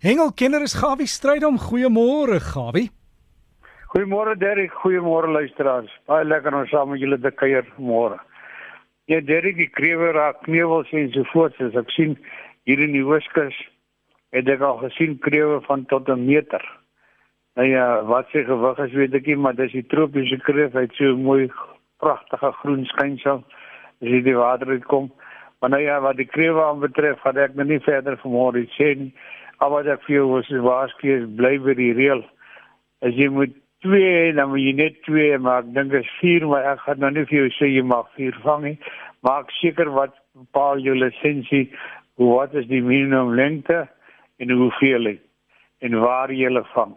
Hengelkenner is Gawie Strydom. Goeiemôre Gawie. Goeiemôre Derrick, goeiemôre luisteraars. Baie lekker om saam met julle te kuier môre. Ja Derrick, die krewe raak knewels en so voort, as ek sien hier in die Hoofskus het ek al gesien krewe van tot 'n meter. Nou ja, wat sy gewig is weet ek nie, maar dis die tropiese kreef, hy het so mooi pragtige groen skynsel as jy die water uitkom. Maar nou ja, wat die krewe aanbetref, gaan ek nou nie verder vanmôre sê nie. Al wat ek vir jou was waarsku is bly by die reël. As jy moet twee dan moet jy net twee maar ek dink is vier maar ek gaan nou nie vir jou sê jy mag vier vang nie. Maak seker wat bepaal jou lisensie wat is die minimum lengte en hoeveel en waar jy hulle vang.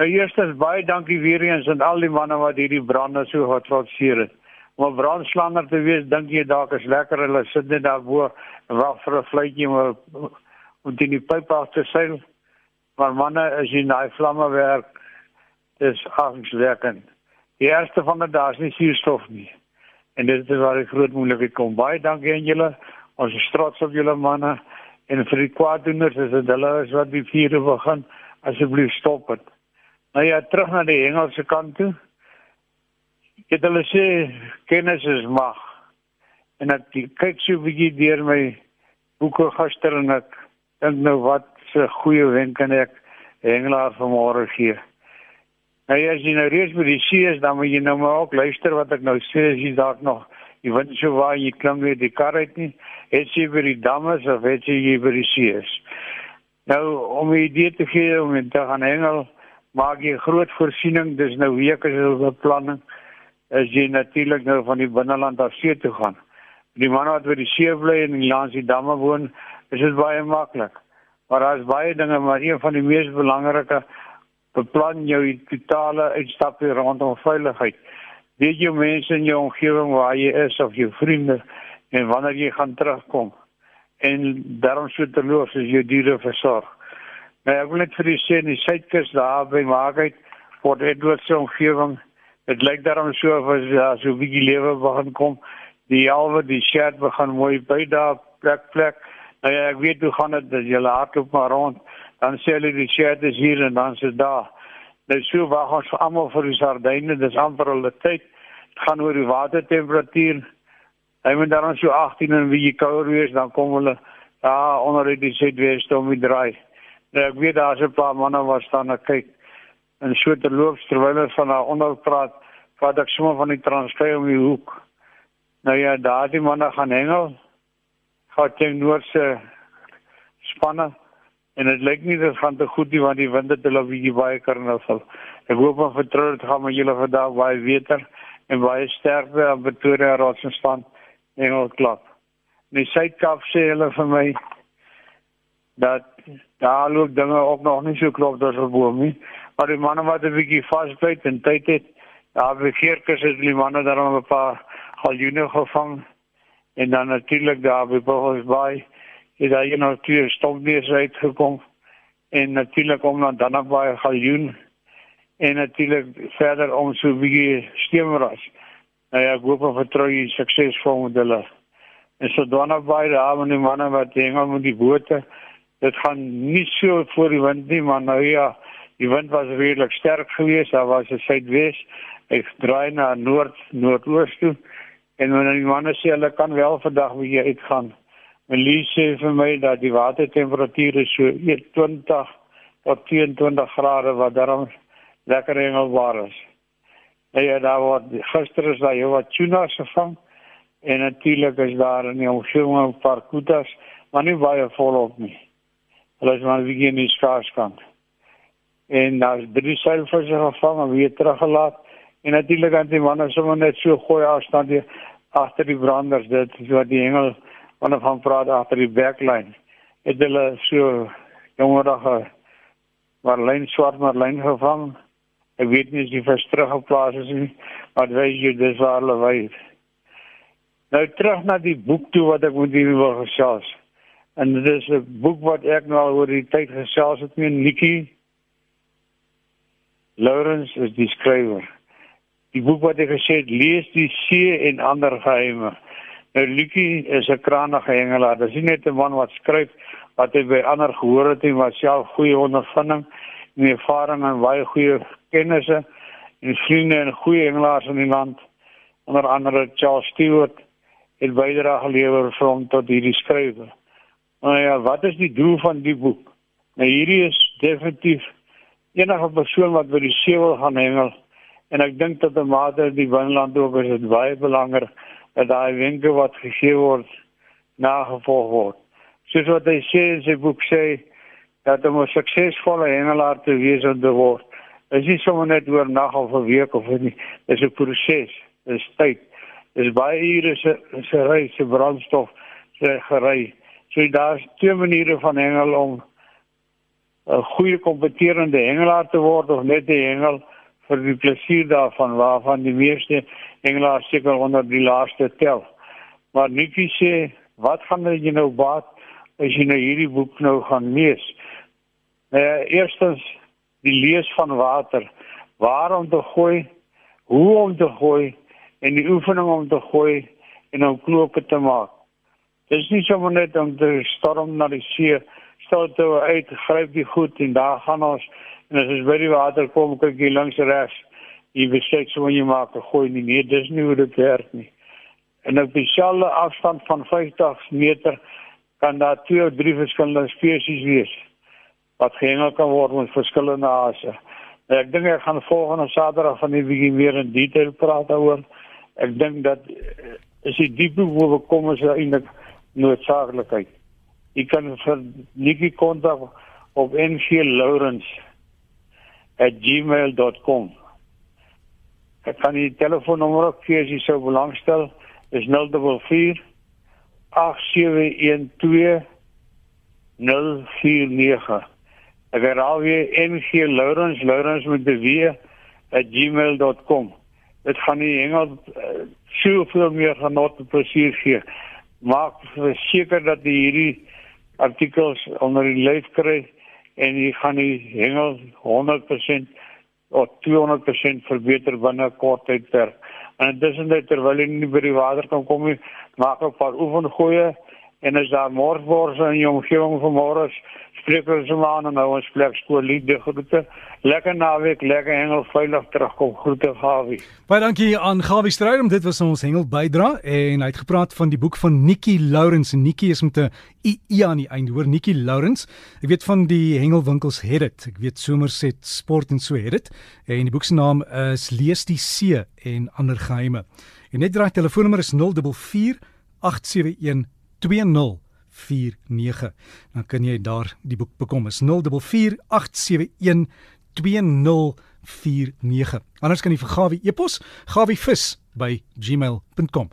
Nou eerstens baie dankie weer eens aan al die manne wat hierdie brande so getrotseer het. Om 'n brandslanger te wees, dink jy dalk is lekker hulle sit net daar bo wag vir 'n vletjie maar om in die pyp af te seil. Maar manne, as jy daai vlamme werk, is angswekkend. Die eerste van die dae is nie suurstof nie. En dit is waar die groot moeilikheid kom. Baie dankie aan julle. Ons is trots op julle manne en vir die kwaaddoeners is dit hulle is wat die vuur begin. Asseblief stop dit. Nou ja, terug na die Engelse kant toe. Ek het hulle sê kennis is mag. En ek kyk so 'n bietjie deur my boeke gister en ek dink nou wat 'n goeie wenk kan ek Engelaar vanmôre gee. Nou ja, as jy nou reeds by die see is, dan moet jy nou maar ook luister wat ek nou sê as jy dalk nog jy weet so waar jy klim weer die kar uit nie. Het jy by die damme of het jy by die see is? Nou om 'n idee te gee om te gaan hengel, maak jy groot voorsiening, dis nou weke se beplanning. As jy natuurlik nou van die binneland af see toe gaan. Die manne wat by die see bly en langs die damme woon, is dit baie maklik. Maar daar is baie dinge, maar een van die mees belangrike beplan jou totale uitstapie rondom veiligheid. Weet jy mense in jou omgewing waar jy is of jou vriende en wanneer jy gaan terugkom en daarom so te los as jy diere versorg. Nou ek wil net vir julle sê in die suidkus daar by Maagheid word Edward se omgewing dit lyk daarom so of as ja, so 'n bietjie lewe begin kom. Die alwe die shed begin mooi by daar plek plek. Nou ja, ek weet hoe gaan dit dat jy hardloop maar rond dan sê hulle die shirt is hier en dan is daar. Nou so wag ons vir almal vir die sardyne, dis amper hulle tyd. Dit gaan oor die watertemperatuur. Hy moet dan so 18 en wie kouer wees, dan kom hulle daar onder die suidweste om die draai. Nou ek weet daar's 'n paar manne wat staan en kyk en so terloop terwyl hulle van daar onder praat, wat ek sommer van die transkei om die hoek. Nou ja, daar die manne gaan hengel. Gaan teen noordse spanne en dit lyk nie dit gaan te goed nie want die wind het hulle bietjie baie karnaval. Ek hoop en vertrou dit gaan met julle vandag baie beter en baie sterker aan Pretoria Rotsstand en al klop. Die Suid-Kaap sê hulle vir my dat daar loop dinge ook nog nie so klop as verboom nie. Maar die manne wat 'n bietjie vasbyt en tyd het, daar begeerkes het die manne daar 'n paar galjoene gevang en dan natuurlik daar by Bogos Bay het daar een of twee stokbees uitgekom en natuurlik om dan dan baie galjoen en natuurlik verder om so bietjie steemras. Nou ja, ek hoop en vertrou jy suksesvol met hulle. En so dan baie daar met die manne wat hengel met die bote. Dit gaan nie so voor die wind nie, maar nou ja, die wind was redelik sterk geweest. Daar was 'n suidwes. Ek draai na noord noordoos toe en wanneer die manne sê hulle kan wel vandag weer uitgaan Melie sê vir my dat die watertemperatuur so 20 tot 22 grade wat daarom lekker hengelbaar is. En ja, daar word gister is daar jou wat tuna gevang en natuurlik is daar in die omgewing 'n paar kutas, maar nie baie volop nie. Hulle is maar begin in skaars kant. En daar is drie seilvisse gevang en weer teruggelaat en natuurlik aan die manne sommer net so gooi afstand hier agter die branders dit wat die wanneer van praat agter die backlyn het hulle so jongerige marlyn swart marlyn gevang? Ek weet nie as die vis teruggeplaas is nie maar weet jy dis waar hulle weet nou terug na die boek toe wat ek moet hier wil gesels. En dit is 'n boek wat ek nou oor die tyd gesels het met Nikki. Lawrence is die skrywer die boek wat ek gesê het lees die see en ander geheime Nou Lucky is 'n krangige hengelaar. Dis nie net 'n man wat skryf, wat hy by ander gehoor het en wat self goeie ondervinding en ervaring en baie goeie kennisse en vriende en goeie hengelaars in die land onder andere Charles Stewart het bydra gelewer vir hom tot hierdie skrywe. Nou ja, wat is die doel van die boek? Nou hierdie is definitief enige persoon wat by die see wil gaan hengel en ek dink dat 'n mate die binneland ook is baie belangrik dat daai wenke wat gegee word nagevolg word. Soos wat hy sê in sy boek sê dat om 'n suksesvolle hengelaar te wees en te word, is nie sommer net oor nag of 'n week of nie, dis 'n proses, dis tyd. Dis baie ure se se ry se brandstof se gery. So daar's twee maniere van hengel om 'n goeie kompeterende hengelaar te word of net 'n hengel vir die plesier daarvan waarvan die meeste hengelaars seker onder die laaste tel. Maar Nikki sê, wat gaan jy nou baat as jy nou hierdie boek nou gaan lees? Uh, eerstens die lees van water, waar om te gooi, hoe om te gooi en die oefening om te gooi en om knope te maak. Dit is nie sommer net om te storm na die see, stel toe uit, gryp die goed en daar gaan ons en as ons by die water kom, kyk jy langs regs. Jy besluit so wanneer jy maak 'n gooi nie. Nee, dis nie hoe dit werk nie. En op dieselfde afstand van 50 meter kan daar twee of drie verskillende spesies wees wat gehengel kan word met verskillende hase. Nou, ek dink ek gaan volgende Saterdag van die bietjie meer in detail praat daaroor. Ek dink dat eh, is die diepe hoe we kom is eintlik noodsaaklikheid. Jy kan vir Nikki kontak op nglaurens@gmail.com. Ek kan die telefoonnommer ook gee as jy sou belangstel. Is 044 8712 049. Ek herhaal weer NG Lawrence Lawrence met die at gmail.com. Dit gaan nie hengel uh, soveel meer genot en plesier gee. Maak seker dat jy hierdie artikels onder die lyf kry en jy gaan die hengel 100% of 200% verbeter binne kort tydperk. En intussen terwyl jy nie by die water kan kom nie, maak 'n paar oefengooie en as daar morsborse in jou omgewing van môre spreek ons aan en ons plek skool liefde groete. Lekker naweek, lekker hengel veilig terugkom. Groete Gawie. Baie dankie aan Gawie Strydom. Dit was ons hengel bydra en hy het gepraat van die boek van Nikki Lawrence. Nikki is met 'n i aan die einde. Hoor Nikki Lawrence. Ek weet van die hengelwinkels het dit. Ek weet Somerset Sport en so het dit. En die boek se naam is Lees die See en ander geheime. En net draai telefoonnommer is 044 871 2049. Dan kan jy daar die boek bekom. Is 0448712049. Anders kan jy vir Gawie e-pos, gawievis by gmail.com.